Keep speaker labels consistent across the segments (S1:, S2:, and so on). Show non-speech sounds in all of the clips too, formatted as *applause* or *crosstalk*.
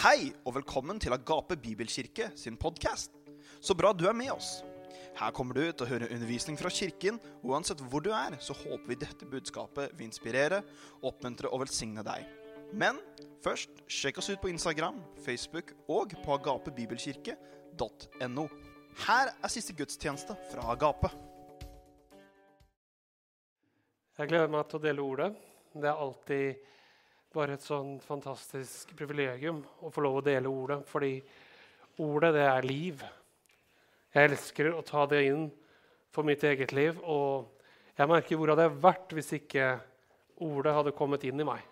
S1: Hei og velkommen til Agape Bibelkirke sin podkast. Så bra du er med oss. Her kommer du til å høre undervisning fra kirken, uansett hvor du er, så håper vi dette budskapet vil inspirere, oppmuntre og velsigne deg. Men først, sjekk oss ut på Instagram, Facebook og på agapebibelkirke.no. Her er siste gudstjeneste fra Agape.
S2: Jeg gleder meg til å dele ordet. Det er alltid bare et sånn fantastisk privilegium å få lov å dele ordet, fordi ordet, det er liv. Jeg elsker å ta det inn for mitt eget liv, og jeg merker hvor hadde jeg vært hvis ikke ordet hadde kommet inn i meg.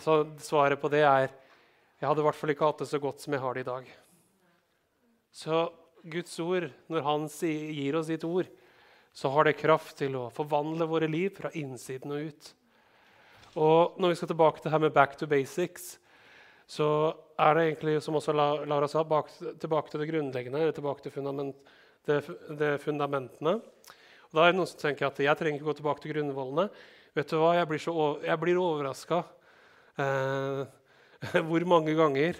S2: Så svaret på det er jeg hadde i hvert fall ikke hatt det så godt som jeg har det i dag. Så Guds ord, når Han gir oss sitt ord, så har det kraft til å forvandle våre liv fra innsiden og ut. Og når vi skal tilbake til her med 'back to basics', så er det egentlig, som også Lara sa, bak, tilbake til det grunnleggende, eller tilbake til fundament, det, det fundamentene. Og da er det noen som tenker at jeg trenger ikke gå tilbake til grunnvollene. Vet du hva, Jeg blir, så, jeg blir overraska eh, *laughs* hvor mange ganger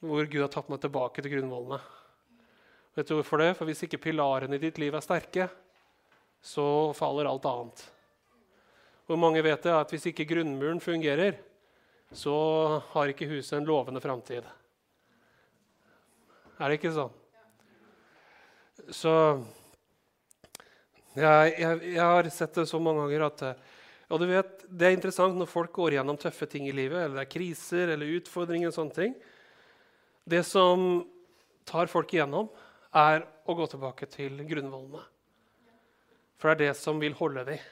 S2: hvor Gud har tatt meg tilbake til grunnvollene. Vet du hvorfor det? For hvis ikke pilarene i ditt liv er sterke, så faller alt annet. Hvor mange vet det at hvis ikke grunnmuren fungerer, så har ikke huset en lovende framtid? Er det ikke sånn? Så jeg, jeg, jeg, har sett det så mange ganger at og du vet, Det er interessant når folk går gjennom tøffe ting i livet, eller det er kriser eller utfordringer. og sånne ting. Det som tar folk igjennom, er å gå tilbake til grunnvollene. For det er det som vil holde dem.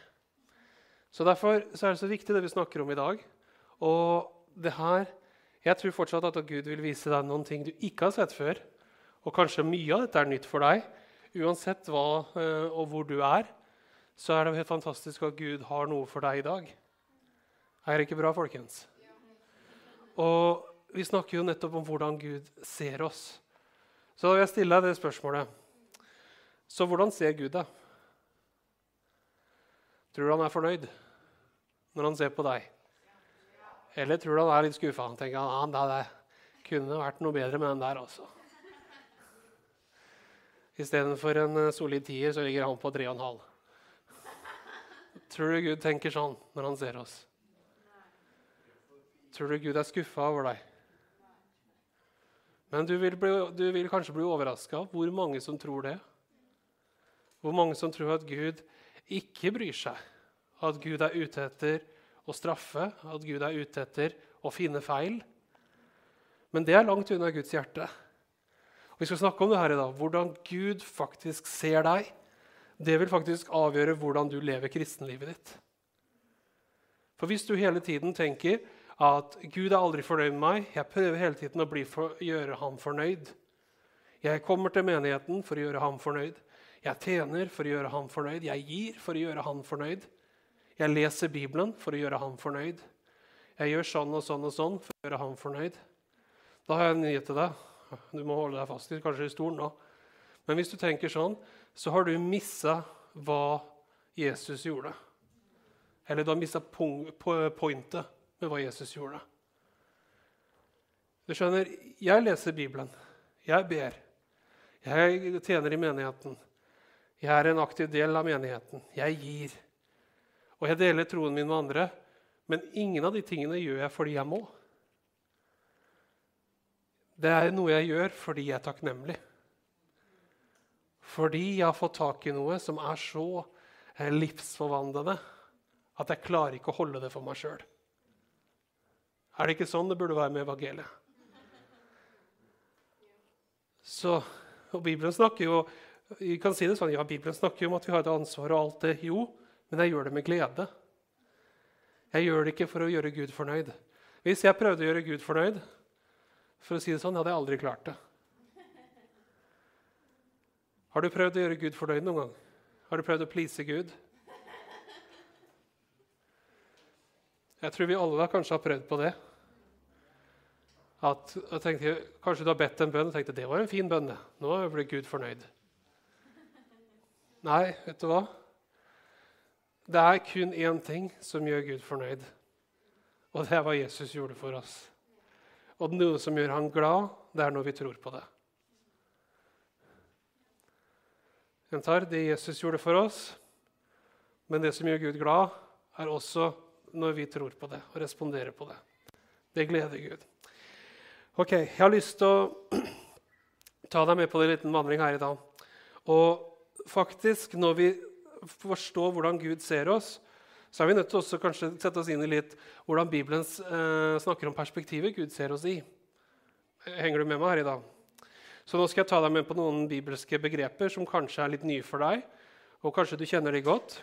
S2: Så Derfor så er det så viktig, det vi snakker om i dag. Og det her, Jeg tror fortsatt at Gud vil vise deg noen ting du ikke har sett før. Og kanskje mye av dette er nytt for deg. Uansett hva eh, og hvor du er, så er det helt fantastisk at Gud har noe for deg i dag. Er det ikke bra, folkens? Og vi snakker jo nettopp om hvordan Gud ser oss. Så da vil jeg stille deg det spørsmålet. Så hvordan ser Gud deg? Tror du han er fornøyd når han ser på deg? Eller tror du han er litt skuffa? Han tenker han, ah, det kunne vært noe bedre med den der. altså. Istedenfor en eh, solid tier så ligger han på tre og en halv. Tror du Gud tenker sånn når han ser oss? Tror du Gud er skuffa over deg? Men du vil, bli, du vil kanskje bli overraska over hvor mange som tror det. Hvor mange som tror at Gud ikke bryr seg. At Gud er ute etter å straffe, at Gud er ute etter å finne feil. Men det er langt unna Guds hjerte. Og vi skal snakke om det her i dag. Hvordan Gud faktisk ser deg. Det vil faktisk avgjøre hvordan du lever kristenlivet ditt. For hvis du hele tiden tenker at Gud er aldri fornøyd med meg, jeg prøver hele tiden å for, gjøre ham fornøyd Jeg kommer til menigheten for å gjøre ham fornøyd. Jeg tjener for å gjøre ham fornøyd. Jeg gir for å gjøre ham fornøyd. Jeg leser Bibelen for å gjøre han fornøyd. Jeg gjør sånn og sånn og sånn for å gjøre han fornøyd. Da har jeg en nyhet til deg. Du må holde deg fast i kanskje i stolen nå. Men hvis du tenker sånn, så har du missa hva Jesus gjorde. Eller du har mista pointet med hva Jesus gjorde. Du skjønner, jeg leser Bibelen. Jeg ber. Jeg tjener i menigheten. Jeg er en aktiv del av menigheten. Jeg gir. Og jeg deler troen min med andre. Men ingen av de tingene gjør jeg fordi jeg må. Det er noe jeg gjør fordi jeg er takknemlig. Fordi jeg har fått tak i noe som er så livsforvandlende at jeg klarer ikke å holde det for meg sjøl. Er det ikke sånn det burde være med evangeliet? Så, og Bibelen snakker jo vi kan si det sånn, ja, Bibelen snakker jo om at vi har et ansvar og alt det. Jo, men jeg gjør det med glede. Jeg gjør det ikke for å gjøre Gud fornøyd. Hvis jeg prøvde å gjøre Gud fornøyd, for å si det sånn, hadde jeg aldri klart det. Har du prøvd å gjøre Gud fornøyd noen gang? Har du prøvd å please Gud? Jeg tror vi alle kanskje har prøvd på det. At, tenkte, Kanskje du har bedt en bønn og tenkte det var en fin bønn. Nå ble Gud fornøyd. Nei, vet du hva? Det er kun én ting som gjør Gud fornøyd, og det er hva Jesus gjorde for oss. Og noe som gjør han glad, det er når vi tror på det. Jeg tar det Jesus gjorde for oss, men det som gjør Gud glad, er også når vi tror på det og responderer på det. Det gleder Gud. Ok, Jeg har lyst til å *clears throat* ta deg med på en liten vandring her i dag. Og faktisk, når vi forstår hvordan Gud ser oss, så er vi nødt til å kanskje sette oss inn i litt hvordan Bibelen eh, snakker om perspektivet Gud ser oss i. Henger du med meg her i dag? Så nå skal jeg ta deg med på noen bibelske begreper som kanskje er litt nye for deg. Og kanskje du kjenner de godt.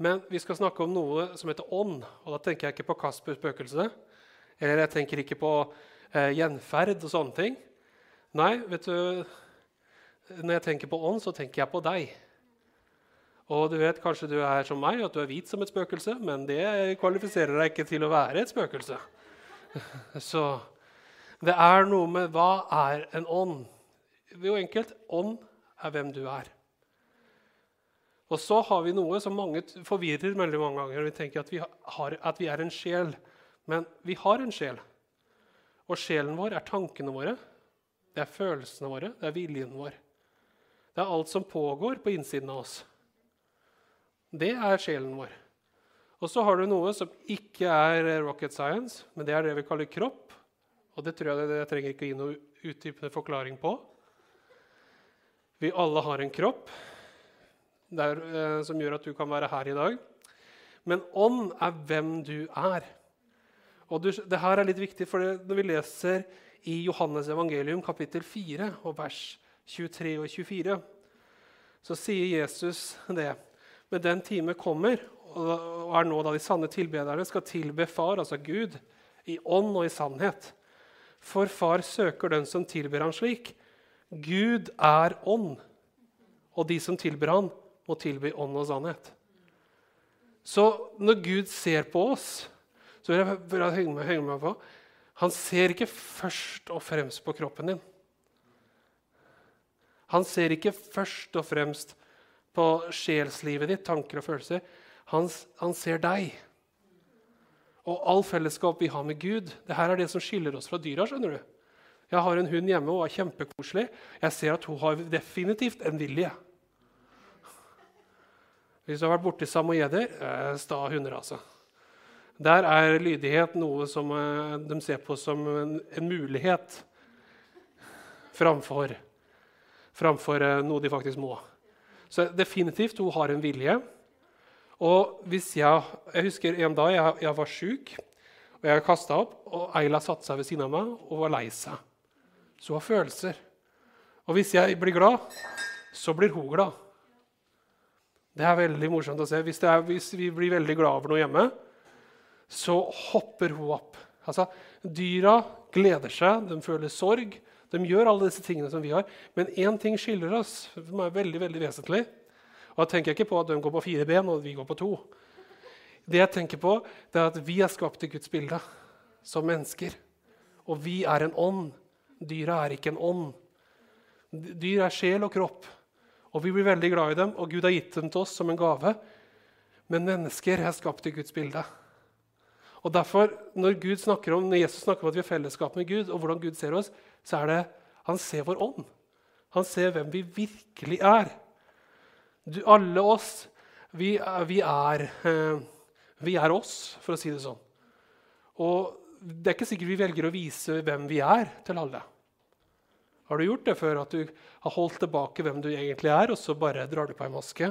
S2: Men vi skal snakke om noe som heter ånd. Og da tenker jeg ikke på Kaspers spøkelse. Eller jeg tenker ikke på eh, gjenferd og sånne ting. Nei, vet du Når jeg tenker på ånd, så tenker jeg på deg. Og du vet kanskje du er som meg, at du er hvit som et spøkelse, men det kvalifiserer deg ikke til å være et spøkelse. *laughs* Så det er noe med hva er en ånd? Jo, enkelt ånd er hvem du er. Og så har vi noe som mange forvirrer veldig mange ganger. Vi tenker at vi, har, at vi er en sjel. Men vi har en sjel. Og sjelen vår er tankene våre, det er følelsene våre, det er viljen vår. Det er alt som pågår på innsiden av oss. Det er sjelen vår. Og så har du noe som ikke er rocket science, men det er det vi kaller kropp. Og det tror jeg jeg trenger ikke å gi noe utdypende forklaring på. Vi alle har en kropp der, eh, som gjør at du kan være her i dag. Men ånd er hvem du er. Og du, det her er litt viktig, for Når vi leser i Johannes evangelium kapittel 4 og vers 23 og 24, så sier Jesus det. Men den time kommer, og er nå da de sanne tilbederne skal tilbe Far, altså Gud, i ånd og i sannhet. For far søker den som tilber ham slik. Gud er ånd, og de som tilber ham, må tilby ånd og sannhet. Så når Gud ser på oss, så vil jeg, vil jeg henge, med, henge meg på Han ser ikke først og fremst på kroppen din. Han ser ikke først og fremst på sjelslivet ditt, tanker og følelser. Han, han ser deg og all fellesskap vi har med Gud. det her er det som skiller oss fra dyra. skjønner du. Jeg har en hund hjemme og er kjempekoselig. Jeg ser at hun har definitivt en vilje. Hvis du har vært borti samojeder eh, sta hunder, altså. Der er lydighet noe som eh, de ser på som en, en mulighet framfor, framfor eh, noe de faktisk må. Så definitivt, hun har en vilje. Og hvis jeg, jeg husker en dag jeg, jeg var sjuk, og jeg kasta opp, og Eila satte seg ved siden av meg og var lei seg. Så hun har følelser. Og hvis jeg blir glad, så blir hun glad. Det er veldig morsomt å se. Hvis, er, hvis vi blir veldig glad over noe hjemme, så hopper hun opp. Altså, Dyra gleder seg, de føler sorg. De gjør alle disse tingene som vi har. Men én ting skiller oss, som er veldig, veldig vesentlig. Og Da tenker jeg ikke på at de går på fire ben og vi går på to. Det jeg tenker på, det er at vi er skapt i Guds bilde som mennesker. Og vi er en ånd. Dyra er ikke en ånd. Dyr er sjel og kropp. Og vi blir veldig glad i dem, og Gud har gitt dem til oss som en gave. Men mennesker er skapt i Guds bilde. Og derfor, når, Gud snakker om, når Jesus snakker om at vi har fellesskap med Gud, og hvordan Gud ser oss, så er det han ser vår ånd. Han ser hvem vi virkelig er. Du, alle oss, vi, vi, er, eh, vi er oss, for å si det sånn. Og det er ikke sikkert vi velger å vise hvem vi er, til alle. Har du gjort det før? At du har holdt tilbake hvem du egentlig er, og så bare drar du på en maske?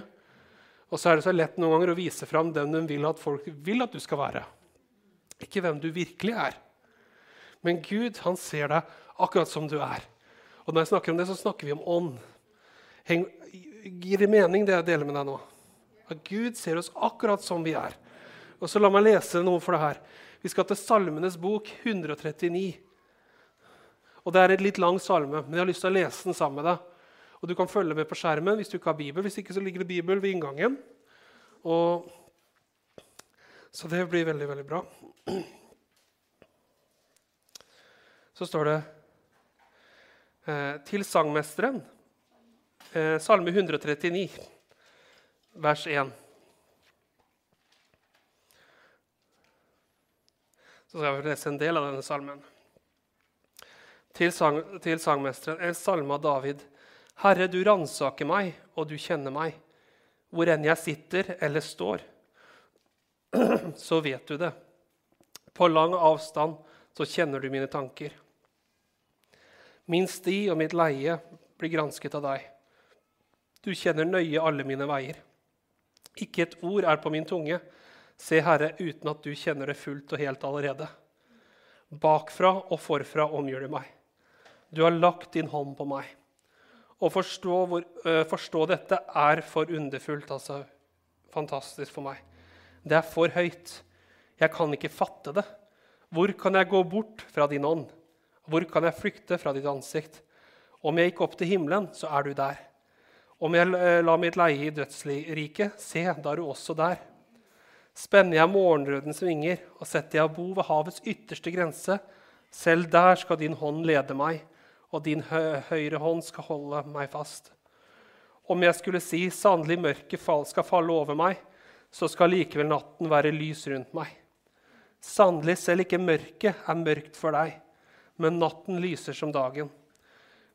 S2: Og så er det så lett noen ganger å vise fram den du vil at folk vil at du skal være. Ikke hvem du virkelig er. Men Gud han ser deg akkurat som du er. Og når jeg snakker om det, så snakker vi om ånd. Heng, gir det mening, det jeg deler med deg nå? At Gud ser oss akkurat som vi er. Og så La meg lese noe for det her. Vi skal til Salmenes bok 139. Og Det er et litt lang salme, men jeg har lyst til å lese den sammen med deg. Og Du kan følge med på skjermen hvis du ikke har Bibel. Hvis ikke så ligger det Bibel ved inngangen. Og så det blir veldig, veldig bra. Så står det eh, til sangmesteren Eh, salme 139, vers 1. Så skal vi lese en del av denne salmen. til, sang, til sangmesteren en salme av David. Herre, du ransaker meg, og du kjenner meg. Hvor enn jeg sitter eller står, *clears throat* så vet du det. På lang avstand så kjenner du mine tanker. Min sti og mitt leie blir gransket av deg. Du kjenner nøye alle mine veier. Ikke et ord er på min tunge. Se, Herre, uten at du kjenner det fullt og helt allerede. Bakfra og forfra omgjør du meg. Du har lagt din hånd på meg. Å forstå, hvor, uh, forstå dette er for underfullt, altså fantastisk for meg. Det er for høyt. Jeg kan ikke fatte det. Hvor kan jeg gå bort fra din ånd? Hvor kan jeg flykte fra ditt ansikt? Om jeg gikk opp til himmelen, så er du der. Om jeg la mitt leie i dødsriket, se, da er du også der. Spenner jeg morgenrødens vinger og setter jeg bo ved havets ytterste grense, selv der skal din hånd lede meg, og din høyre hånd skal holde meg fast. Om jeg skulle si sannelig mørket skal falle over meg, så skal likevel natten være lys rundt meg. Sannelig, selv ikke mørket er mørkt for deg, men natten lyser som dagen.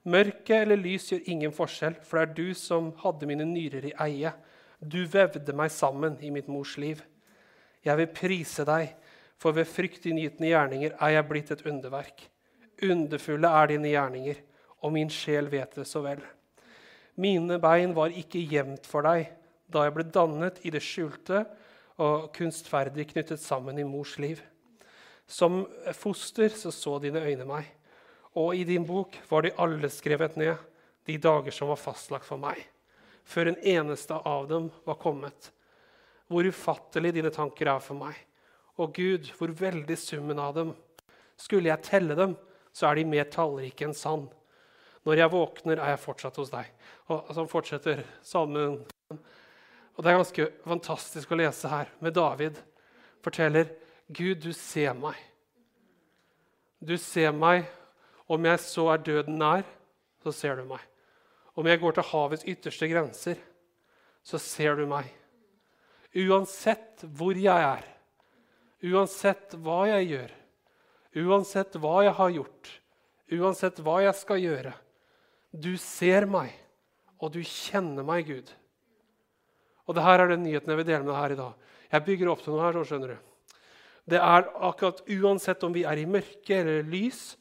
S2: Mørket eller lys gjør ingen forskjell, for det er du som hadde mine nyrer i eie. Du vevde meg sammen i mitt mors liv. Jeg vil prise deg, for ved fryktinngytende gjerninger er jeg blitt et underverk. Underfulle er dine gjerninger, og min sjel vet det så vel. Mine bein var ikke gjemt for deg da jeg ble dannet i det skjulte og kunstferdig knyttet sammen i mors liv. Som foster så, så dine øyne meg, og i din bok var de alle skrevet ned, de dager som var fastlagt for meg, før en eneste av dem var kommet. Hvor ufattelig dine tanker er for meg. Og Gud, hvor veldig summen av dem. Skulle jeg telle dem, så er de mer tallrike enn sand. Når jeg våkner, er jeg fortsatt hos deg. Og så altså, fortsetter salmen. Og Det er ganske fantastisk å lese her med David. Forteller Gud, du ser meg. Du ser meg. Om jeg så er døden nær, så ser du meg. Om jeg går til havets ytterste grenser, så ser du meg. Uansett hvor jeg er, uansett hva jeg gjør, Uansett hva jeg har gjort, uansett hva jeg skal gjøre. Du ser meg, og du kjenner meg, Gud. Og det her er den nyheten jeg vil dele med deg her i dag. Jeg bygger opp til noe her. så skjønner du. Det er akkurat Uansett om vi er i mørke eller lys,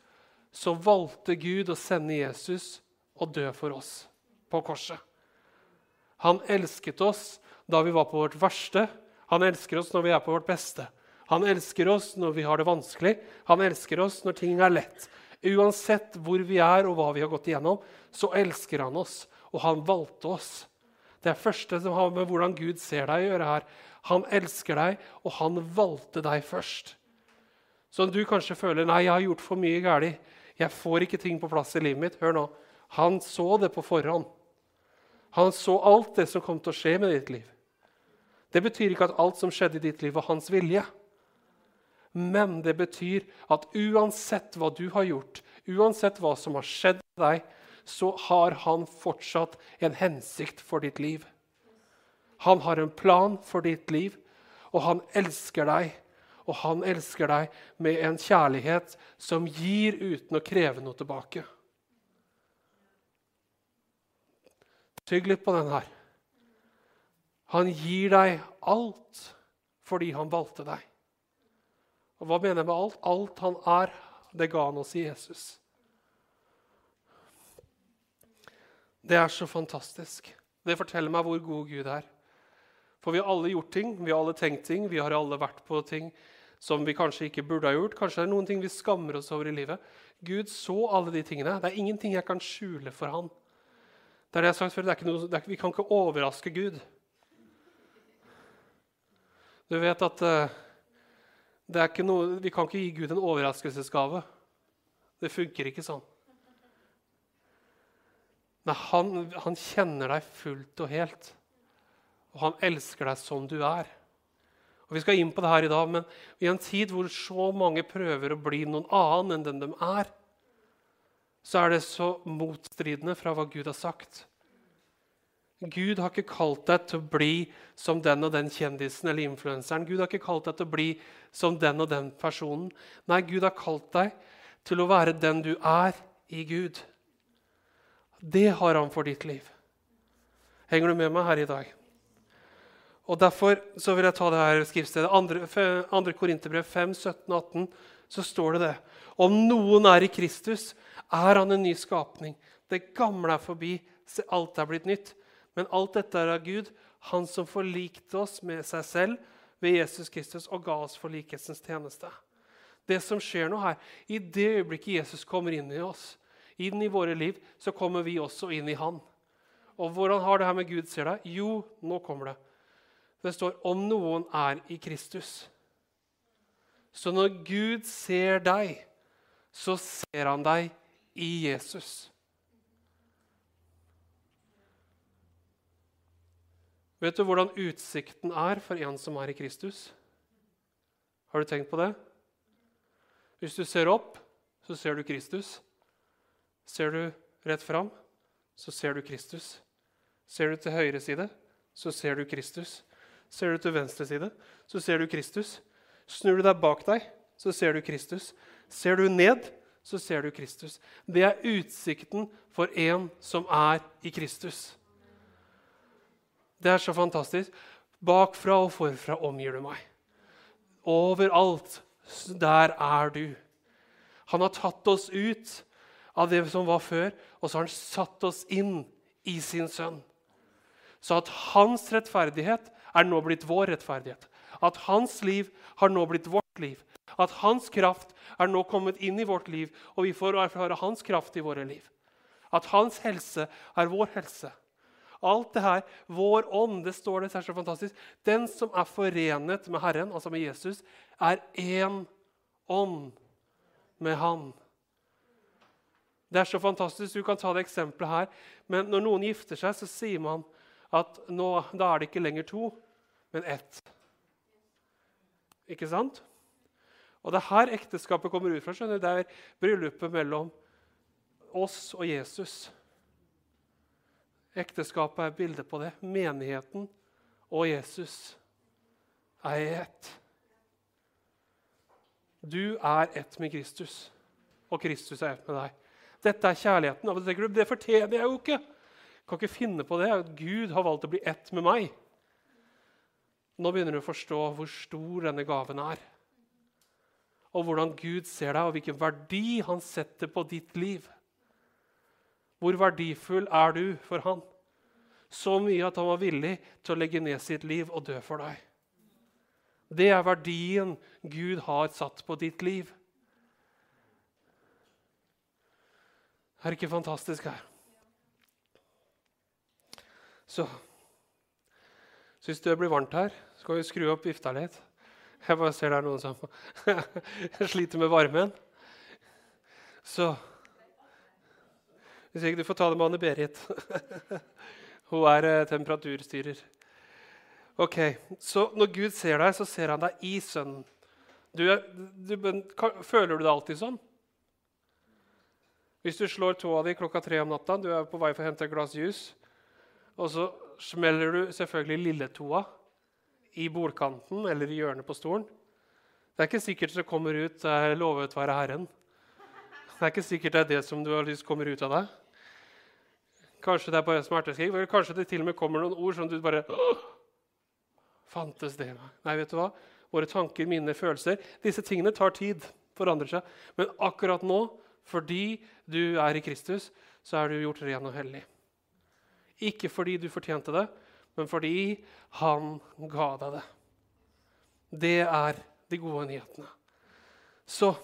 S2: så valgte Gud å sende Jesus og dø for oss på korset. Han elsket oss da vi var på vårt verste. Han elsker oss når vi er på vårt beste. Han elsker oss når vi har det vanskelig, han elsker oss når ting er lett. Uansett hvor vi er og hva vi har gått igjennom, så elsker han oss, og han valgte oss. Det første som har med hvordan Gud ser deg, å gjøre her. Han elsker deg, og han valgte deg først. Så du kanskje føler nei, jeg har gjort for mye galt. Jeg får ikke ting på plass i livet mitt. Hør nå. Han så det på forhånd. Han så alt det som kom til å skje med ditt liv. Det betyr ikke at alt som skjedde i ditt liv, var hans vilje. Men det betyr at uansett hva du har gjort, uansett hva som har skjedd med deg, så har han fortsatt en hensikt for ditt liv. Han har en plan for ditt liv, og han elsker deg. Og han elsker deg med en kjærlighet som gir uten å kreve noe tilbake. Tygg litt på den her. Han gir deg alt fordi han valgte deg. Og hva mener jeg med alt? Alt han er, det ga han oss i Jesus. Det er så fantastisk. Det forteller meg hvor god Gud er. For vi har alle gjort ting, vi har alle tenkt ting, vi har alle vært på ting som vi kanskje ikke burde ha gjort. Kanskje det er noen ting vi skammer oss over i livet. Gud så alle de tingene. Det er ingenting jeg kan skjule for han. Det er det jeg har sagt før, noe, er, Vi kan ikke overraske Gud. Du vet at uh, noe, vi kan ikke gi Gud en overraskelsesgave. Det funker ikke sånn. Nei, han, han kjenner deg fullt og helt, og han elsker deg som du er. Og Vi skal inn på det her i dag, men i en tid hvor så mange prøver å bli noen annen enn den de er, så er det så motstridende fra hva Gud har sagt. Gud har ikke kalt deg til å bli som den og den kjendisen eller influenseren. Gud har ikke kalt deg til å bli som den og den personen. Nei, Gud har kalt deg til å være den du er i Gud. Det har han for ditt liv. Henger du med meg her i dag? Og Derfor så vil jeg ta det her skriftstedet. Andre, andre Korinterbrev 5, 17, 18, så står det det. Om noen er i Kristus, er han en ny skapning. Det gamle er forbi, se, alt er blitt nytt. Men alt dette er av Gud, han som forlikte oss med seg selv ved Jesus Kristus og ga oss forlikelsens tjeneste. Det som skjer nå her, I det øyeblikket Jesus kommer inn i oss, inn i våre liv, så kommer vi også inn i Han. Og hvordan har det her med Gud ser deg? Jo, nå kommer det. Det står 'om noen er i Kristus'. Så når Gud ser deg, så ser han deg i Jesus. Vet du hvordan utsikten er for en som er i Kristus? Har du tenkt på det? Hvis du ser opp, så ser du Kristus. Ser du rett fram, så ser du Kristus. Ser du til høyre side, så ser du Kristus. Ser du til venstre side, så ser du Kristus. Snur du deg bak deg, så ser du Kristus. Ser du ned, så ser du Kristus. Det er utsikten for en som er i Kristus. Det er så fantastisk. Bakfra og forfra omgir du meg. Overalt. Der er du. Han har tatt oss ut av det som var før, og så har han satt oss inn i sin sønn. Så at hans rettferdighet er nå blitt vår rettferdighet. At hans liv har nå blitt vårt liv. At hans kraft er nå kommet inn i vårt liv, og vi får erfare hans kraft i våre liv. At hans helse er vår helse. Alt det her, Vår ånd, det står det, det så fantastisk. Den som er forenet med Herren, altså med Jesus, er én ånd med Han. Det er så fantastisk. Du kan ta det eksempelet her. Men når noen gifter seg, så sier man at nå, da er det ikke lenger to, men ett. Ikke sant? Og det er her ekteskapet kommer ut fra. skjønner du? Det er bryllupet mellom oss og Jesus. Ekteskapet er bildet på det. Menigheten og Jesus er ett. Du er ett med Kristus, og Kristus er ett med deg. Dette er kjærligheten. Det fortjener jeg jo ikke. Jeg kan ikke finne på det. Gud har valgt å bli ett med meg. Nå begynner du å forstå hvor stor denne gaven er. Og hvordan Gud ser deg, og hvilken verdi han setter på ditt liv. Hvor verdifull er du for han? Så mye at han var villig til å legge ned sitt liv og dø for deg. Det er verdien Gud har satt på ditt liv. Er det ikke fantastisk her? Så, så du det blir varmt her, så kan vi skru opp vifta litt. Jeg bare ser det er noen som *laughs* sliter med varmen. Så Hvis ikke du får ta det med Anne-Berit. *laughs* Hun er eh, temperaturstyrer. Ok, Så når Gud ser deg, så ser han deg i Sønnen. Du, du, føler du det alltid sånn? Hvis du slår tåa di klokka tre om natta, du er på vei for å hente et glass juice, og så smeller du selvfølgelig lilletåa i bordkanten eller i hjørnet på stolen Det er ikke sikkert det kommer ut 'lovet være Herren'. Det er ikke sikkert det er det som du har lyst kommer ut av deg. Kanskje det er bare smerteskrik, eller kanskje det til og med kommer noen ord som du bare Fantes det? Nei, vet du hva? Våre tanker, minner, følelser Disse tingene tar tid. Forandrer seg. Men akkurat nå, fordi du er i Kristus, så er du gjort ren og hellig. Ikke fordi du fortjente det, men fordi han ga deg det. Det er de gode nyhetene. Så *laughs*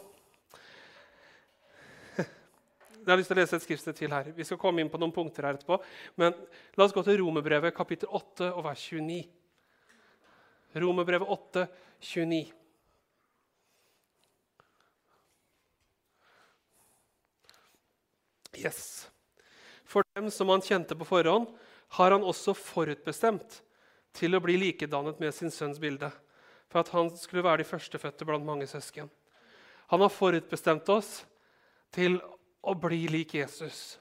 S2: jeg har lyst til å lese et skriftsted til her. Vi skal komme inn på noen punkter her etterpå. Men la oss gå til Romerbrevet kapittel 8 og vers 29. Romerbrevet 8, 29. Yes. For dem som han kjente på forhånd, har han også forutbestemt til å bli likedannet med sin sønns bilde, for at han skulle være de førstefødte blant mange søsken. Han har forutbestemt oss til å bli lik Jesus.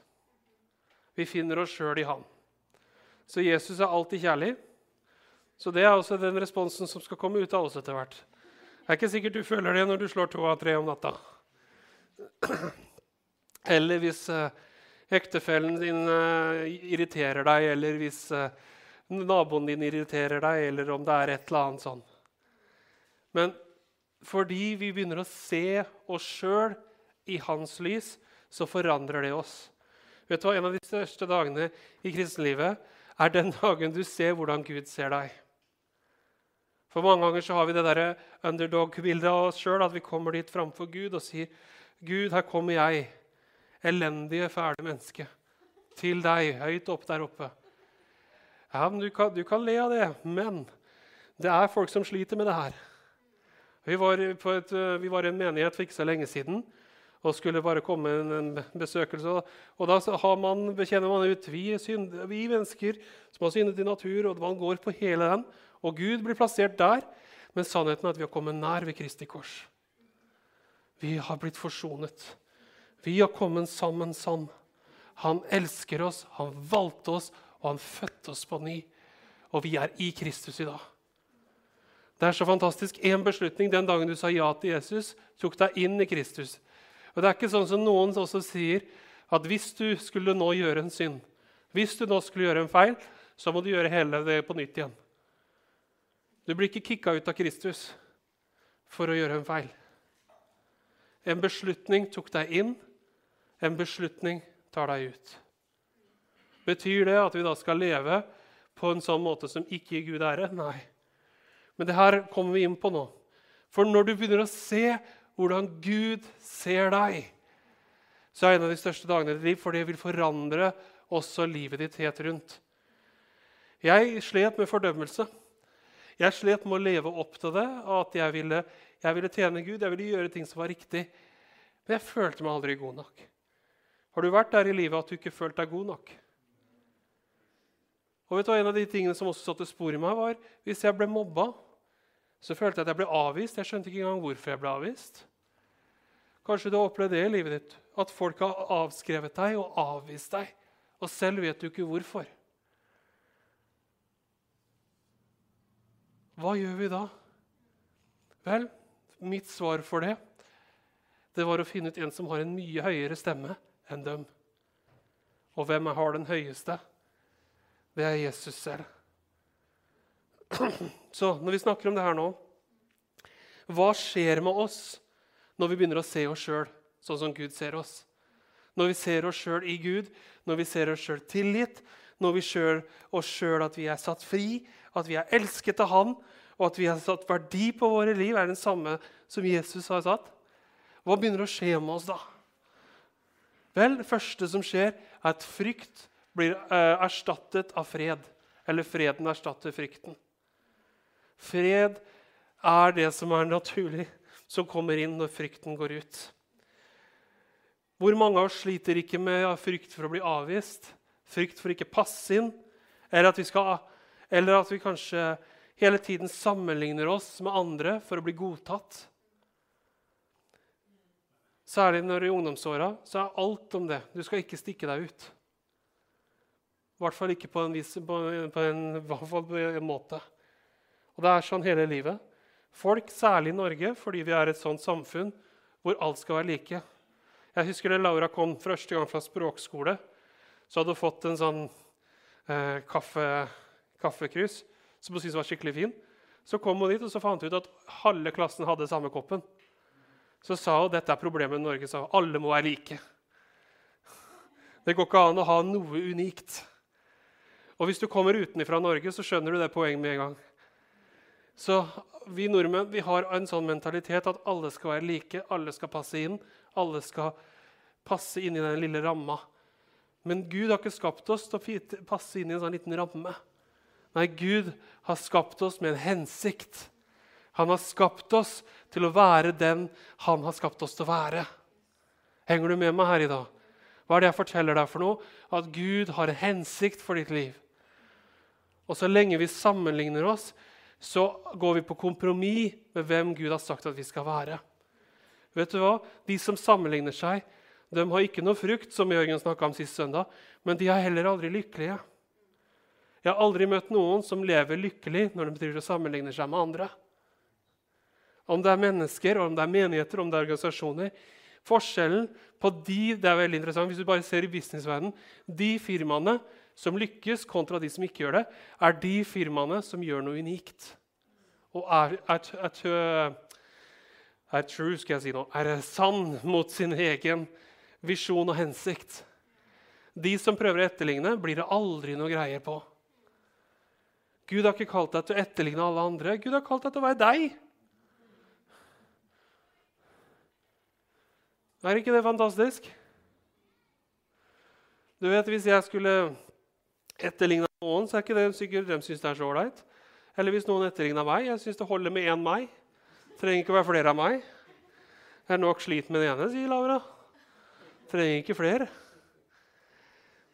S2: Vi finner oss sjøl i han. Så Jesus er alltid kjærlig. Så det er også den responsen som skal komme ut av oss etter hvert. Det er ikke sikkert du føler det når du slår to av tre om natta. *clears throat* Eller hvis uh, ektefellen din uh, irriterer deg, eller hvis uh, naboen din irriterer deg, eller om det er et eller annet sånn. Men fordi vi begynner å se oss sjøl i hans lys, så forandrer det oss. Vet du hva? En av de største dagene i kristenlivet er den *laughs* dagen du ser hvordan Gud ser deg. For Mange ganger så har vi det underdog-bildet av oss sjøl, at vi kommer dit framfor Gud og sier, 'Gud, her kommer jeg, elendige, fæle menneske, til deg, høyt opp der oppe.' Ja, men du kan, du kan le av det, men det er folk som sliter med det her. Vi var, et, vi var i en menighet for ikke så lenge siden og skulle bare komme en, en besøkelse. Og da man, bekjenner man ut vi, synd, vi mennesker som har syndet i natur, og man går på hele den. Og Gud blir plassert der, men sannheten er at vi har kommet nær ved Kristi kors. Vi har blitt forsonet. Vi har kommet sammen sånn. Han elsker oss, han valgte oss, og han fødte oss på ny. Og vi er i Kristus i dag. Det er så fantastisk. En beslutning den dagen du sa ja til Jesus, tok deg inn i Kristus. Og Det er ikke sånn som noen også sier, at hvis du skulle nå gjøre en synd, hvis du nå skulle gjøre en feil, så må du gjøre hele det på nytt igjen. Du blir ikke kicka ut av Kristus for å gjøre en feil. En beslutning tok deg inn, en beslutning tar deg ut. Betyr det at vi da skal leve på en sånn måte som ikke gir Gud ære? Nei. Men det her kommer vi inn på nå. For når du begynner å se hvordan Gud ser deg, så er det en av de største dagene i ditt liv, for det vil forandre også livet ditt helt rundt. Jeg slet med fordømmelse. Jeg slet med å leve opp til det, at jeg ville, jeg ville tjene Gud, jeg ville gjøre ting som var riktig. Men jeg følte meg aldri god nok. Har du vært der i livet at du ikke følte deg god nok? Og vet du, En av de tingene som også satte spor i meg, var hvis jeg ble mobba så følte jeg at jeg ble avvist. Jeg skjønte ikke engang hvorfor jeg ble avvist. Kanskje du har opplevd det i livet ditt, at folk har avskrevet deg og avvist deg, og selv vet du ikke hvorfor. Hva gjør vi da? Vel, mitt svar for det det var å finne ut en som har en mye høyere stemme enn dem. Og hvem har den høyeste? Det er Jesus selv. *clears throat* Så når vi snakker om det her nå Hva skjer med oss når vi begynner å se oss sjøl sånn som Gud ser oss? Når vi ser oss sjøl i Gud, når vi ser oss sjøl tilgitt, når vi ser oss sjøl at vi er satt fri, at vi er elsket av Han, og at vi har satt verdi på våre liv, er den samme som Jesus har satt. Hva begynner å skje med oss da? Vel, Det første som skjer, er at frykt blir eh, erstattet av fred. Eller freden erstatter frykten. Fred er det som er naturlig, som kommer inn når frykten går ut. Hvor mange av oss sliter ikke med frykt for å bli avvist, frykt for å ikke passe inn, eller at vi, skal, eller at vi kanskje hele tiden sammenligner oss med andre for å bli godtatt? Særlig når i ungdomsåra så er alt om det. Du skal ikke stikke deg ut. I hvert fall ikke på en, vis, på på en, på en måte. Og det er sånn hele livet. Folk, særlig i Norge, fordi vi er et sånt samfunn hvor alt skal være like. Jeg husker da Laura kom første gang fra språkskole, så hadde hun fått en sånn eh, kaffe, som hun syntes var skikkelig fin. Så kom hun dit, og så fant hun ut at halve klassen hadde samme koppen. Så sa hun dette er problemet med Norge. sa hun, Alle må være like. Det går ikke an å ha noe unikt. Og hvis du kommer utenfra Norge, så skjønner du det poenget med en gang. Så vi nordmenn vi har en sånn mentalitet at alle skal være like, alle skal passe inn. Alle skal passe inn i den lille ramma. Men Gud har ikke skapt oss til å passe inn i en sånn liten ramme. Nei, Gud har skapt oss med en hensikt. Han har skapt oss til å være den han har skapt oss til å være. Henger du med meg her i dag? Hva er det jeg forteller deg for noe? At Gud har en hensikt for ditt liv. Og så lenge vi sammenligner oss, så går vi på kompromiss med hvem Gud har sagt at vi skal være. Vet du hva? De som sammenligner seg, de har ikke noe frukt, som Jørgen snakka om sist søndag, men de er heller aldri lykkelige. Jeg har aldri møtt noen som lever lykkelig når de driver og sammenligner seg med andre. Om det er mennesker, om det er menigheter, om det er organisasjoner. Forskjellen på de det er veldig interessant, hvis du bare ser i businessverdenen, de firmaene som lykkes, kontra de som ikke gjør det, er de firmaene som gjør noe unikt. Og er, er, er, er true, skal jeg si nå, er sann mot sin egen visjon og hensikt. De som prøver å etterligne, blir det aldri noe greier på. Gud har ikke kalt deg til å etterligne alle andre. Gud har kalt deg til å være deg. Er ikke det fantastisk? Du vet, Hvis jeg skulle etterligne noen, så er ikke det sikkert de syns det er så ålreit. Eller hvis noen etterligner meg. Jeg syns det holder med én meg. Trenger ikke å være flere av meg. Jeg er nok slit med den ene, sier Laura. Trenger ikke flere.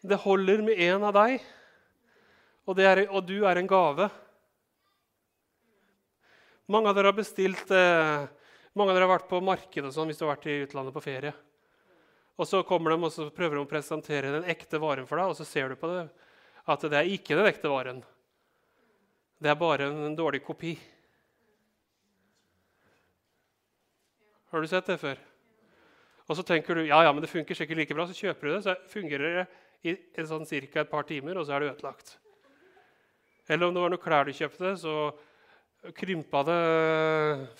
S2: Det holder med én av deg, og, er, og, du er en gave. Mange av dere har bestilt eh, mange av dere har vært på markedet sånn, hvis du har vært i utlandet på ferie. Og Så kommer de og så prøver de å presentere den ekte varen for deg, og så ser du på det at det er ikke den ekte varen. Det er bare en, dårlig kopi. Har du sett det før? Og så tenker du ja, ja, men det funker sikkert like bra. Så kjøper du det, så fungerer det i sånn cirka et par timer, og så er det ødelagt. Eller om det var noen klær du kjøpte, så krympa det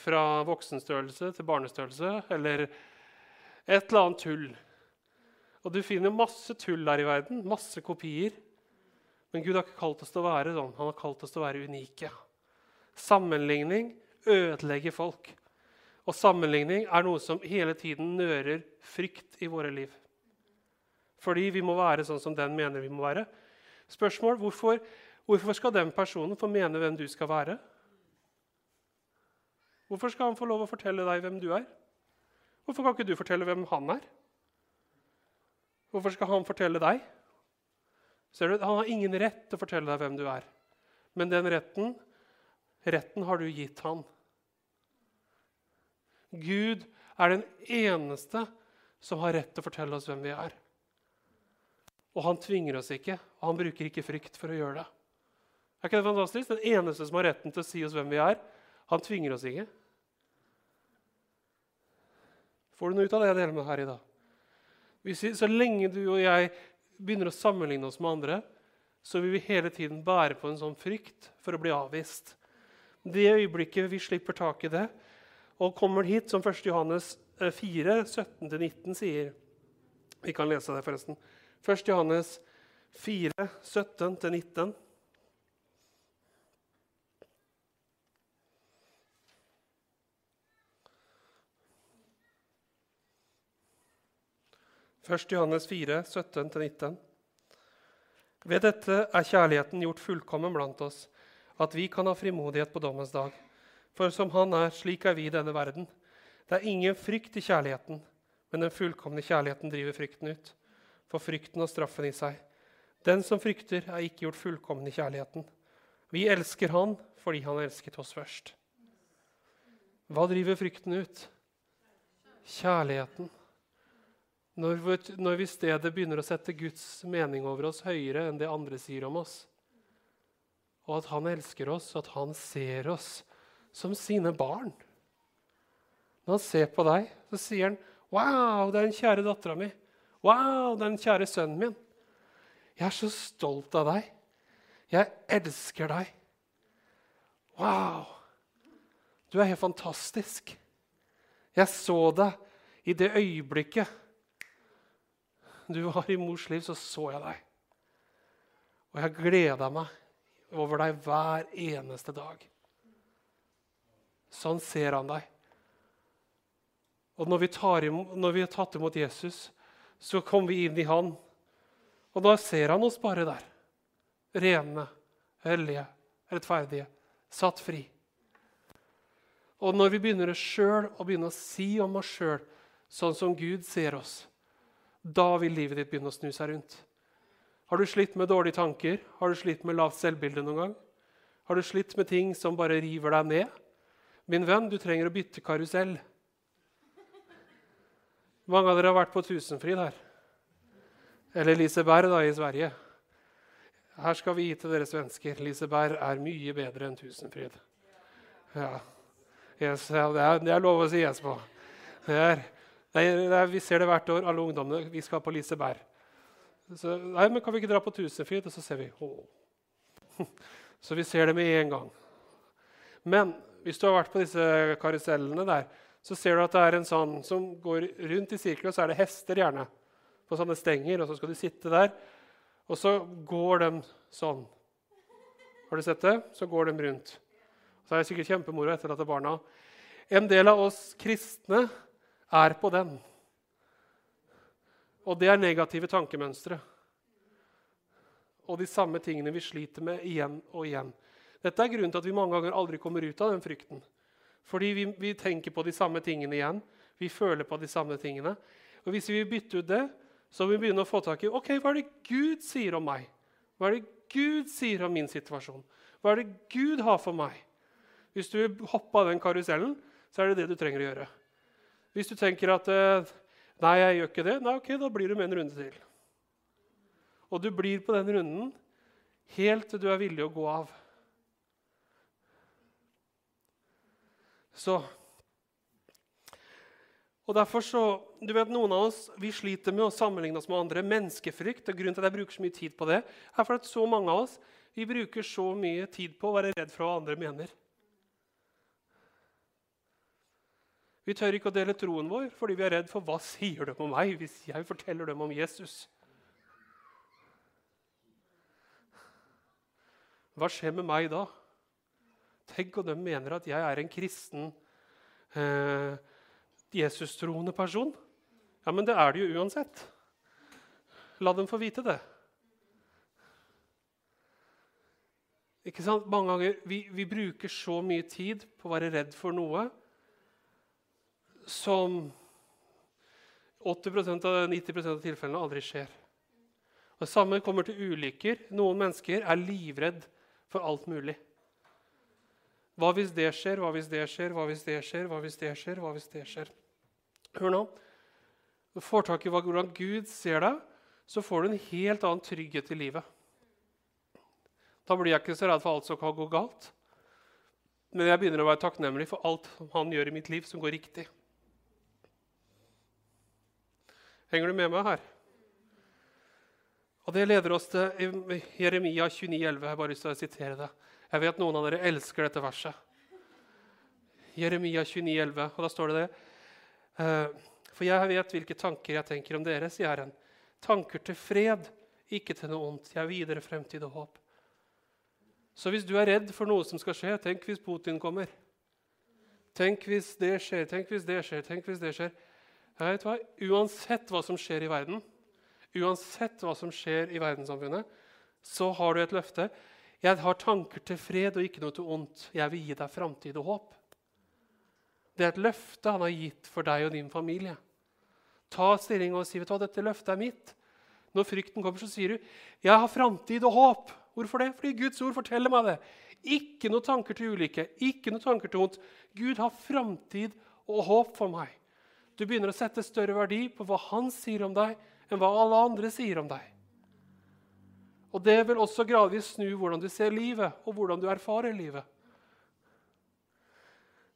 S2: fra voksenstørrelse til barnestørrelse, eller et eller annet tull. Og du finner masse tull der i verden, masse kopier. Men Gud har ikke kalt oss til å være sånn. Han har kalt oss til å være unike. Sammenligning ødelegger folk. Og sammenligning er noe som hele tiden nører frykt i våre liv. Fordi vi må være sånn som den mener vi må være. Spørsmål hvorfor, hvorfor skal den personen få mene hvem du skal være? Hvorfor skal han få lov å fortelle deg hvem du er? Hvorfor kan ikke du fortelle hvem han er? Hvorfor skal han fortelle deg? Ser du, Han har ingen rett til å fortelle deg hvem du er. Men den retten, retten har du gitt han. Gud er den eneste som har rett til å fortelle oss hvem vi er. Og han tvinger oss ikke, og han bruker ikke frykt for å gjøre det. Er ikke det fantastisk? Den eneste som har retten til å si oss hvem vi er, han tvinger oss ikke. Får du noe ut av det jeg deler med her i dag? Hvis vi, så lenge du og jeg begynner å sammenligne oss med andre, så vil vi hele tiden bære på en sånn frykt for å bli avvist. Det øyeblikket vi slipper tak i det og kommer hit, som 1. Johannes 4, eh, 17-19 sier Vi kan lese det, forresten. 1. Johannes 4, 17-19. 1. Johannes 4, 17-19. Ved dette er kjærligheten gjort fullkommen blant oss, at vi kan ha frimodighet på dommens dag. For som Han er, slik er vi i denne verden. Det er ingen frykt i kjærligheten, men den fullkomne kjærligheten driver frykten ut. For frykten har straffen i seg. Den som frykter, er ikke gjort fullkommen i kjærligheten. Vi elsker Han fordi Han elsket oss først. Hva driver frykten ut? Kjærligheten. Når vi, når vi i stedet begynner å sette Guds mening over oss høyere enn det andre sier om oss, og at han elsker oss, og at han ser oss som sine barn Når han ser på deg, så sier han, 'Wow, det er den kjære dattera mi.' 'Wow, det er den kjære sønnen min.' 'Jeg er så stolt av deg. Jeg elsker deg.' 'Wow, du er helt fantastisk.' Jeg så deg i det øyeblikket du var i mors liv, så så jeg deg. Og jeg gleda meg over deg hver eneste dag. Sånn ser han deg. Og når vi, imot, når vi har tatt imot Jesus, så kommer vi inn i han. Og da ser han oss bare der. Rene, hellige, rettferdige, satt fri. Og når vi begynner sjøl å begynne å si om oss sjøl sånn som Gud ser oss, da vil livet ditt begynne å snu seg rundt. Har du slitt med dårlige tanker? Har du slitt med lavt selvbilde noen gang? Har du slitt med ting som bare river deg ned? Min venn, du trenger å bytte karusell. Mange av dere har vært på Tusenfryd her. Eller Liseberg da, i Sverige. Her skal vi gi til dere svensker. Liseberg er mye bedre enn Tusenfryd. Ja. Yes, det, er, det er lov å si yes på. Det er, Nei, Vi ser det hvert år, alle ungdommene. Vi skal på Liseberg. Så, nei, men kan vi ikke dra på Tusenfryd? Og så ser vi Åh. *laughs* Så vi ser det med en gang. Men hvis du har vært på disse karusellene der, så ser du at det er en sånn som går rundt i sirkler, og så er det hester gjerne på sånne stenger. Og så skal du sitte der, og så går de sånn. Har du sett det? Så går de rundt. Så er det sikkert kjempemoro å etterlate er barna. En del av oss kristne er på den. Og det er negative tankemønstre. Og de samme tingene vi sliter med igjen og igjen. Dette er grunnen til at vi mange ganger aldri kommer ut av den frykten. Fordi vi, vi tenker på de samme tingene igjen. Vi føler på de samme tingene. Og hvis vi bytter ut det, så må vi begynne å få tak i ok, hva er det Gud sier om meg. Hva er det Gud sier om min situasjon? Hva er det Gud har for meg? Hvis du hopper av den karusellen, så er det det du trenger å gjøre. Hvis du tenker at eh, nei, jeg gjør ikke det, nei, ok, da blir du med en runde til. Og du blir på den runden helt til du er villig å gå av. Så og derfor så, du vet Noen av oss vi sliter med å sammenligne oss med andre. Menneskefrykt og grunnen til at jeg bruker så mye tid på det, er for at så mange av oss vi bruker så mye tid på å være redd for hva andre mener. Vi tør ikke å dele troen vår fordi vi er redd for hva sier de om meg hvis jeg forteller dem om Jesus. Hva skjer med meg da? Tenk om de mener at jeg er en kristen eh, Jesus-troende person. Ja, men det er det jo uansett. La dem få vite det. Ikke sant? Mange ganger, vi, vi, bruker så mye tid på å være redd for noe som 80% av 90 av tilfellene aldri skjer. Og Det samme kommer til ulykker. Noen mennesker er livredd for alt mulig. Hva hvis det skjer, hva hvis det skjer, hva hvis det skjer, hva hvis det skjer? hva hvis det skjer? Hør nå. Når du får tak i hvordan Gud ser deg, så får du en helt annen trygghet i livet. Da blir jeg ikke så redd for alt som kan gå galt. Men jeg begynner å være takknemlig for alt han gjør i mitt liv som går riktig. Henger du med meg her? Og Det leder oss til Jeremia 29, 11. Jeg har bare lyst til å sitere det. Jeg vet noen av dere elsker dette verset. Jeremia 29, 11, og da står det det. Eh, for jeg vet hvilke tanker jeg tenker om dere, sier Herren. Tanker til fred, ikke til noe ondt. Jeg er videre fremtid og håp. Så hvis du er redd for noe som skal skje, tenk hvis Putin kommer. Tenk hvis det skjer, tenk hvis det skjer, tenk hvis det skjer. Jeg vet hva, Uansett hva som skjer i verden, uansett hva som skjer i verdenssamfunnet, så har du et løfte. Jeg har tanker til fred og ikke noe til ondt. Jeg vil gi deg framtid og håp. Det er et løfte han har gitt for deg og din familie. Ta stilling og si vet du hva, dette løftet er mitt. Når frykten kommer, så sier du 'Jeg har framtid og håp'. Hvorfor det? Fordi Guds ord forteller meg det. Ikke noe tanker til ulykke, ikke noe tanker til vondt. Gud har framtid og håp for meg. Du begynner å sette større verdi på hva han sier om deg, enn hva alle andre sier om deg. Og Det vil også gradvis snu hvordan du ser livet, og hvordan du erfarer livet.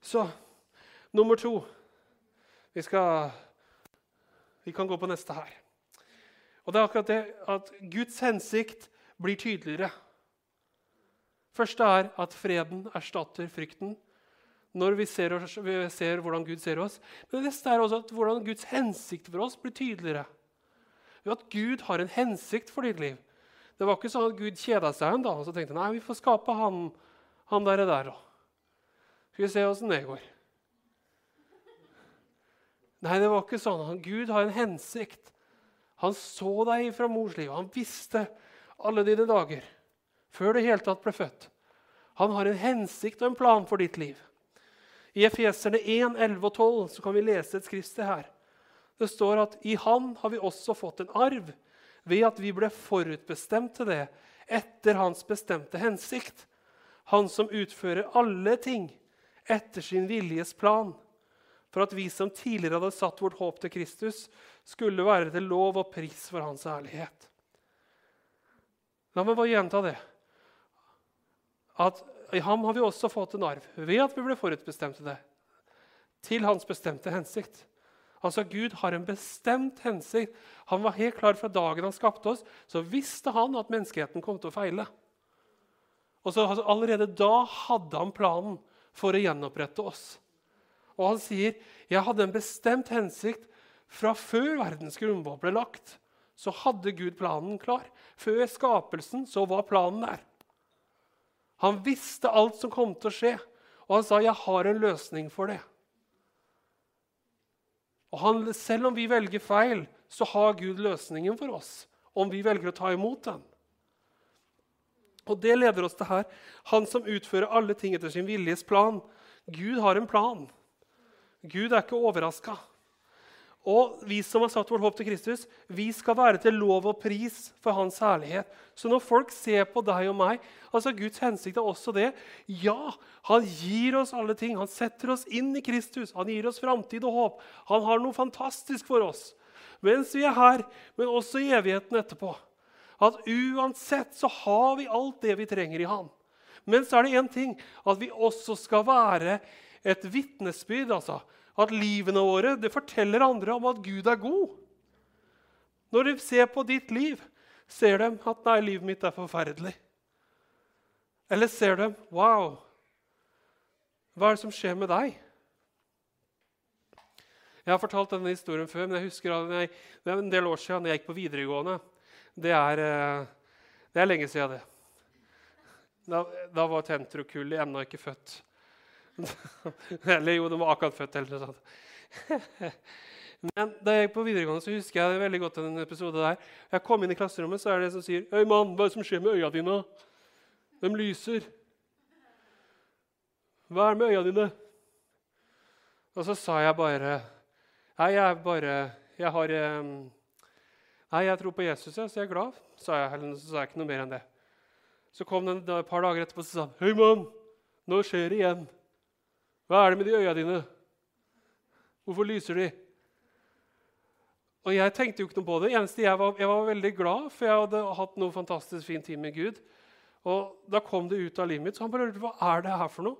S2: Så nummer to Vi, skal, vi kan gå på neste her. Og det er akkurat det at Guds hensikt blir tydeligere. Første er at freden erstatter frykten når vi ser, vi ser, hvordan Gud ser oss. Men det er også at hvordan Guds hensikt for oss blir tydeligere. Ved at Gud har en hensikt for ditt liv. Det var ikke sånn at Gud kjeda seg en dag og så tenkte nei, vi får skape han, han der der. Skal vi se åssen det går. Nei, det var ikke sånn. Gud har en hensikt. Han så deg fra mors liv. Han visste alle dine dager før du i hele tatt ble født. Han har en hensikt og en plan for ditt liv. I Efeserne 1, 11 og 12 så kan vi lese et skriftsted her. Det står at i Han har vi også fått en arv ved at vi ble forutbestemt til det etter hans bestemte hensikt. Han som utfører alle ting etter sin viljes plan, for at vi som tidligere hadde satt vårt håp til Kristus, skulle være til lov og pris for hans ærlighet. La meg bare gjenta det. At I ham har vi også fått en arv ved at vi ble forutbestemt til det. Til hans bestemte hensikt. Altså, Gud har en bestemt hensikt. Han var helt klar fra dagen han skapte oss, så visste han at menneskeheten kom til å feile. Og så altså, Allerede da hadde han planen for å gjenopprette oss. Og han sier, 'Jeg hadde en bestemt hensikt fra før verdens grunnvoll ble lagt.' Så hadde Gud planen klar. Før skapelsen så var planen der. Han visste alt som kom til å skje, og han sa, 'Jeg har en løsning for det'. Og han, Selv om vi velger feil, så har Gud løsningen for oss. Om vi velger å ta imot den. Og Det leder oss til her. Han som utfører alle ting etter sin viljes plan. Gud har en plan. Gud er ikke overraska. Og vi som har satt vårt håp til Kristus, vi skal være til lov og pris for hans herlighet. Så når folk ser på deg og meg altså Guds hensikt er også det. Ja, han gir oss alle ting. Han setter oss inn i Kristus. Han gir oss framtid og håp. Han har noe fantastisk for oss mens vi er her, men også i evigheten etterpå. At uansett så har vi alt det vi trenger i Han. Men så er det én ting at vi også skal være et vitnesbyrd. Altså. At livene våre det forteller andre om at Gud er god. Når de ser på ditt liv, ser de at 'nei, livet mitt er forferdelig'. Eller ser de 'wow, hva er det som skjer med deg'? Jeg har fortalt denne historien før, men jeg husker at jeg, det er en del år siden jeg gikk på videregående. Det er, eh, det er lenge siden, det. Da, da var tentrokullet ennå ikke født. Eller jo, de var akkurat født. eller noe. Men da jeg gikk på videregående, så husker jeg veldig godt en episode der. Jeg kom inn i klasserommet, så er det en som sier 'Hei, mann, hva er det som skjer med øya dine?' De lyser. Hva er det med øya dine? Og så sa jeg bare Nei, jeg bare Jeg har Nei, jeg tror på Jesus, så jeg er glad. sa jeg, eller så sa jeg ikke noe mer enn det. Så kom den et par dager etterpå og sa 'Hei, mann, nå skjer det igjen.' 'Hva er det med de øya dine? Hvorfor lyser de?' Og Jeg tenkte jo ikke noe på det. Eneste jeg var, jeg var veldig glad, for jeg hadde hatt noe fantastisk fin tid med Gud. Og Da kom det ut av livet mitt, så han bare lurte hva er det her for noe.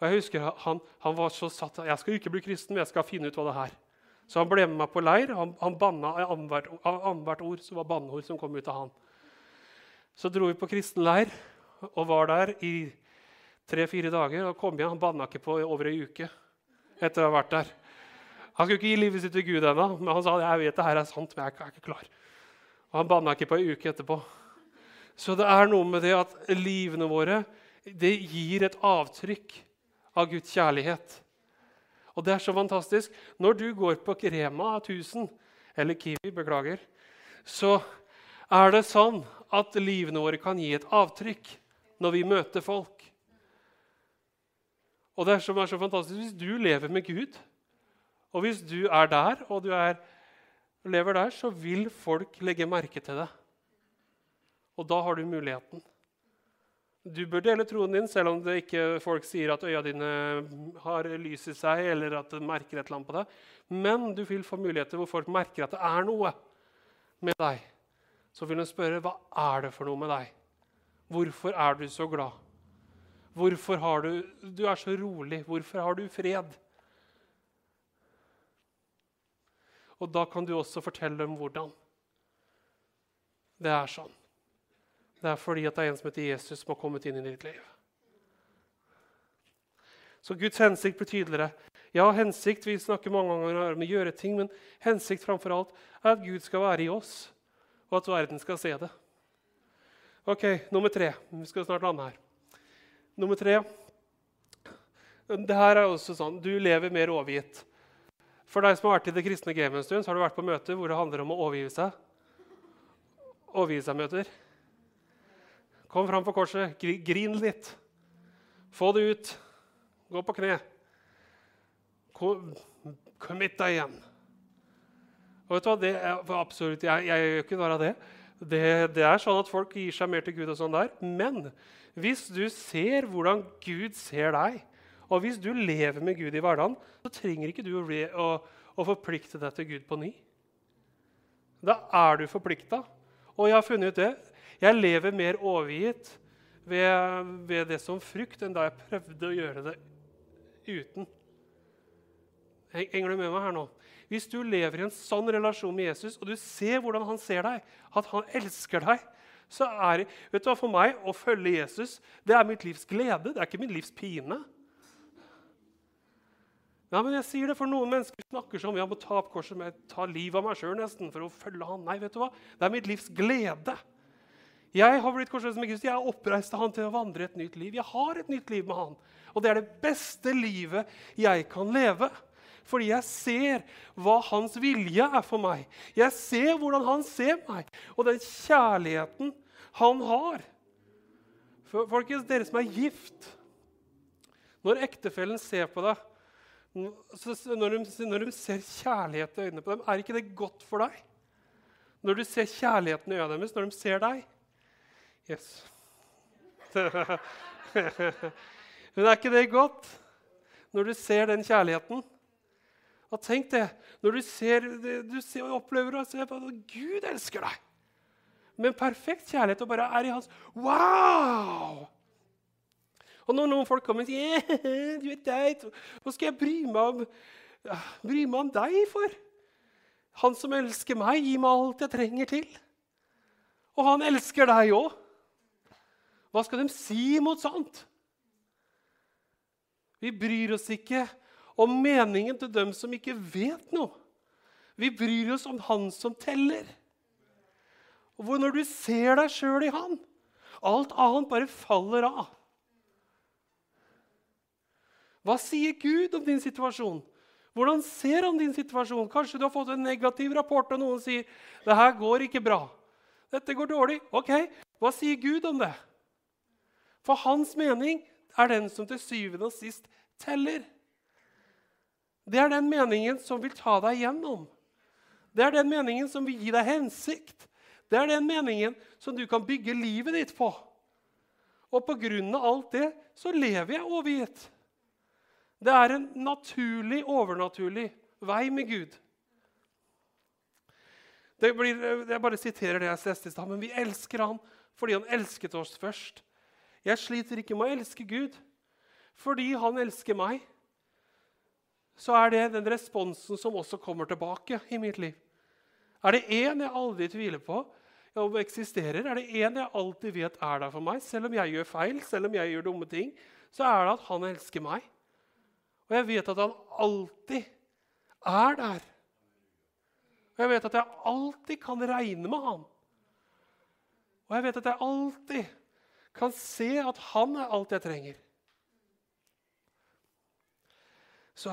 S2: Og jeg husker Han, han var så satt Jeg skal ikke bli kristen, men jeg skal finne ut hva det er. Så han ble med meg på leir. Han, han banna annethvert ord så var banneord som kom ut av han. Så dro vi på kristen leir og var der i tre-fire dager. og kom igjen. Han banna ikke på over ei uke etter å ha vært der. Han skulle ikke gi livet sitt til Gud ennå, men han sa jeg vet det her er sant, men jeg er ikke klar. Og Han banna ikke på ei uke etterpå. Så det er noe med det at livene våre det gir et avtrykk av Guds kjærlighet. Og det er så fantastisk. Når du går på Rema 1000, eller Kiwi, beklager, så er det sånn at livene våre kan gi et avtrykk når vi møter folk. Og det som er så fantastisk hvis du lever med Gud, og hvis du er der og du er, lever der, så vil folk legge merke til deg. Og da har du muligheten. Du bør dele troen din, selv om det ikke folk sier at øya dine har lys i seg, eller at det merker et eller annet på deg. Men du vil få muligheter hvor folk merker at det er noe med deg. Så vil de spørre hva er det for noe med deg. Hvorfor er du så glad? Hvorfor har du, du er så rolig? Hvorfor har du fred? Og da kan du også fortelle dem hvordan. Det er sånn. Det er fordi at det er en som heter Jesus, som har kommet inn i ditt liv. Så Guds hensikt blir tydeligere. Ja, hensikt, Vi snakker mange ganger om å gjøre ting, men hensikt framfor alt er at Gud skal være i oss, og at verden skal se det. Ok, Nummer tre. Vi skal snart lande her. Nummer tre. Det her er også sånn, Du lever mer overgitt. For deg som har vært i det kristne gamet en stund, så har du vært på møter hvor det handler om å overgi seg. Overgi seg-møter. Kom fram på korset, grin litt. Få det ut. Gå på kne. Commit deg igjen. Og vet du hva, det er absolutt, Jeg, jeg gjør ikke noe av det. Det. det. er sånn at folk gir seg mer til Gud, og sånn der. men hvis du ser hvordan Gud ser deg, og hvis du lever med Gud i hverdagen, så trenger ikke du å, å, å forplikte deg til Gud på ny. Da er du forplikta. Og jeg har funnet ut det. Jeg lever mer overgitt ved, ved, det som frukt enn da jeg prøvde å gjøre det uten. Heng- Henger du med meg her nå? Hvis du lever i en sann relasjon med Jesus, og du ser hvordan han ser deg, at han elsker deg, så er det vet du hva, For meg å følge Jesus det er mitt livs glede, det er ikke mitt livs pine. Ja, men jeg sier det, for Noen mennesker snakker som jeg må ta opp korset med, ta livet av meg sjøl nesten for å følge han. Nei, vet du hva? Det er mitt livs glede. Jeg har blitt korsfestet med Kristus. Jeg er oppreist av han til å vandre et nytt liv. Jeg har et nytt liv med han. Og det er det beste livet jeg kan leve. Fordi jeg ser hva hans vilje er for meg. Jeg ser hvordan han ser meg, og den kjærligheten han har. For, folkens, dere som er gift Når ektefellen ser på deg, når, de, når de ser kjærlighet i øynene på dem, er ikke det godt for deg? Når du ser kjærligheten i øynene deres, når de ser deg? Yes. *laughs* Men er ikke det godt? Når du ser den kjærligheten? Og tenk det, når du ser, du ser og opplever og ser på at Gud elsker deg med en perfekt kjærlighet og bare er i hans Wow! Og når noen folk kommer og sier *laughs* du er deg, Hva skal jeg bry meg om, bry meg om deg for? Han som elsker meg, gir meg alt jeg trenger til. Og han elsker deg òg. Hva skal de si mot sånt? Vi bryr oss ikke om meningen til dem som ikke vet noe. Vi bryr oss om han som teller. Og hvor når du ser deg sjøl i han, alt annet bare faller av. Hva sier Gud om din situasjon? Hvordan ser han din situasjon? Kanskje du har fått en negativ rapport, og noen sier det her går ikke bra. Dette går dårlig. Ok, hva sier Gud om det? For hans mening er den som til syvende og sist teller. Det er den meningen som vil ta deg gjennom. Det er den meningen som vil gi deg hensikt. Det er den meningen som du kan bygge livet ditt på. Og av alt det så lever jeg overgitt. Det er en naturlig, overnaturlig vei med Gud. Blir, jeg bare siterer det jeg leste i stad. Men vi elsker han fordi han elsket oss først. Jeg sliter ikke med å elske Gud. Fordi han elsker meg, så er det den responsen som også kommer tilbake i mitt liv. Er det én jeg aldri tviler på om eksisterer, er det én jeg alltid vet er der for meg, selv om jeg gjør feil, selv om jeg gjør dumme ting, så er det at han elsker meg. Og jeg vet at han alltid er der. Og jeg vet at jeg alltid kan regne med han. Og jeg vet at jeg alltid kan se at han er alt jeg trenger. Så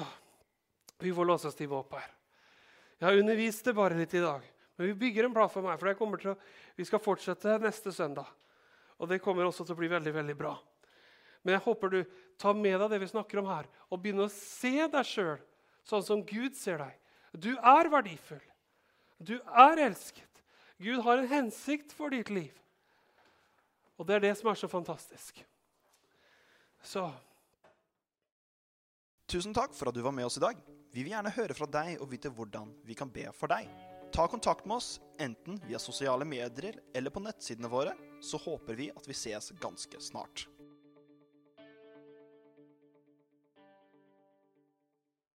S2: vi får låse oss til opp her. Jeg har undervist det bare litt i dag. Men vi bygger en plattform for meg, for å, vi skal fortsette neste søndag. Og det kommer også til å bli veldig, veldig bra. Men jeg håper du tar med deg det vi snakker om her, og begynner å se deg sjøl sånn som Gud ser deg. Du er verdifull. Du er elsket. Gud har en hensikt for ditt liv. Og det er det som er så fantastisk. Så
S1: Tusen takk for at du var med oss i dag. Vi vil gjerne høre fra deg og vite hvordan vi kan be for deg. Ta kontakt med oss enten via sosiale medier eller på nettsidene våre, så håper vi at vi ses ganske snart.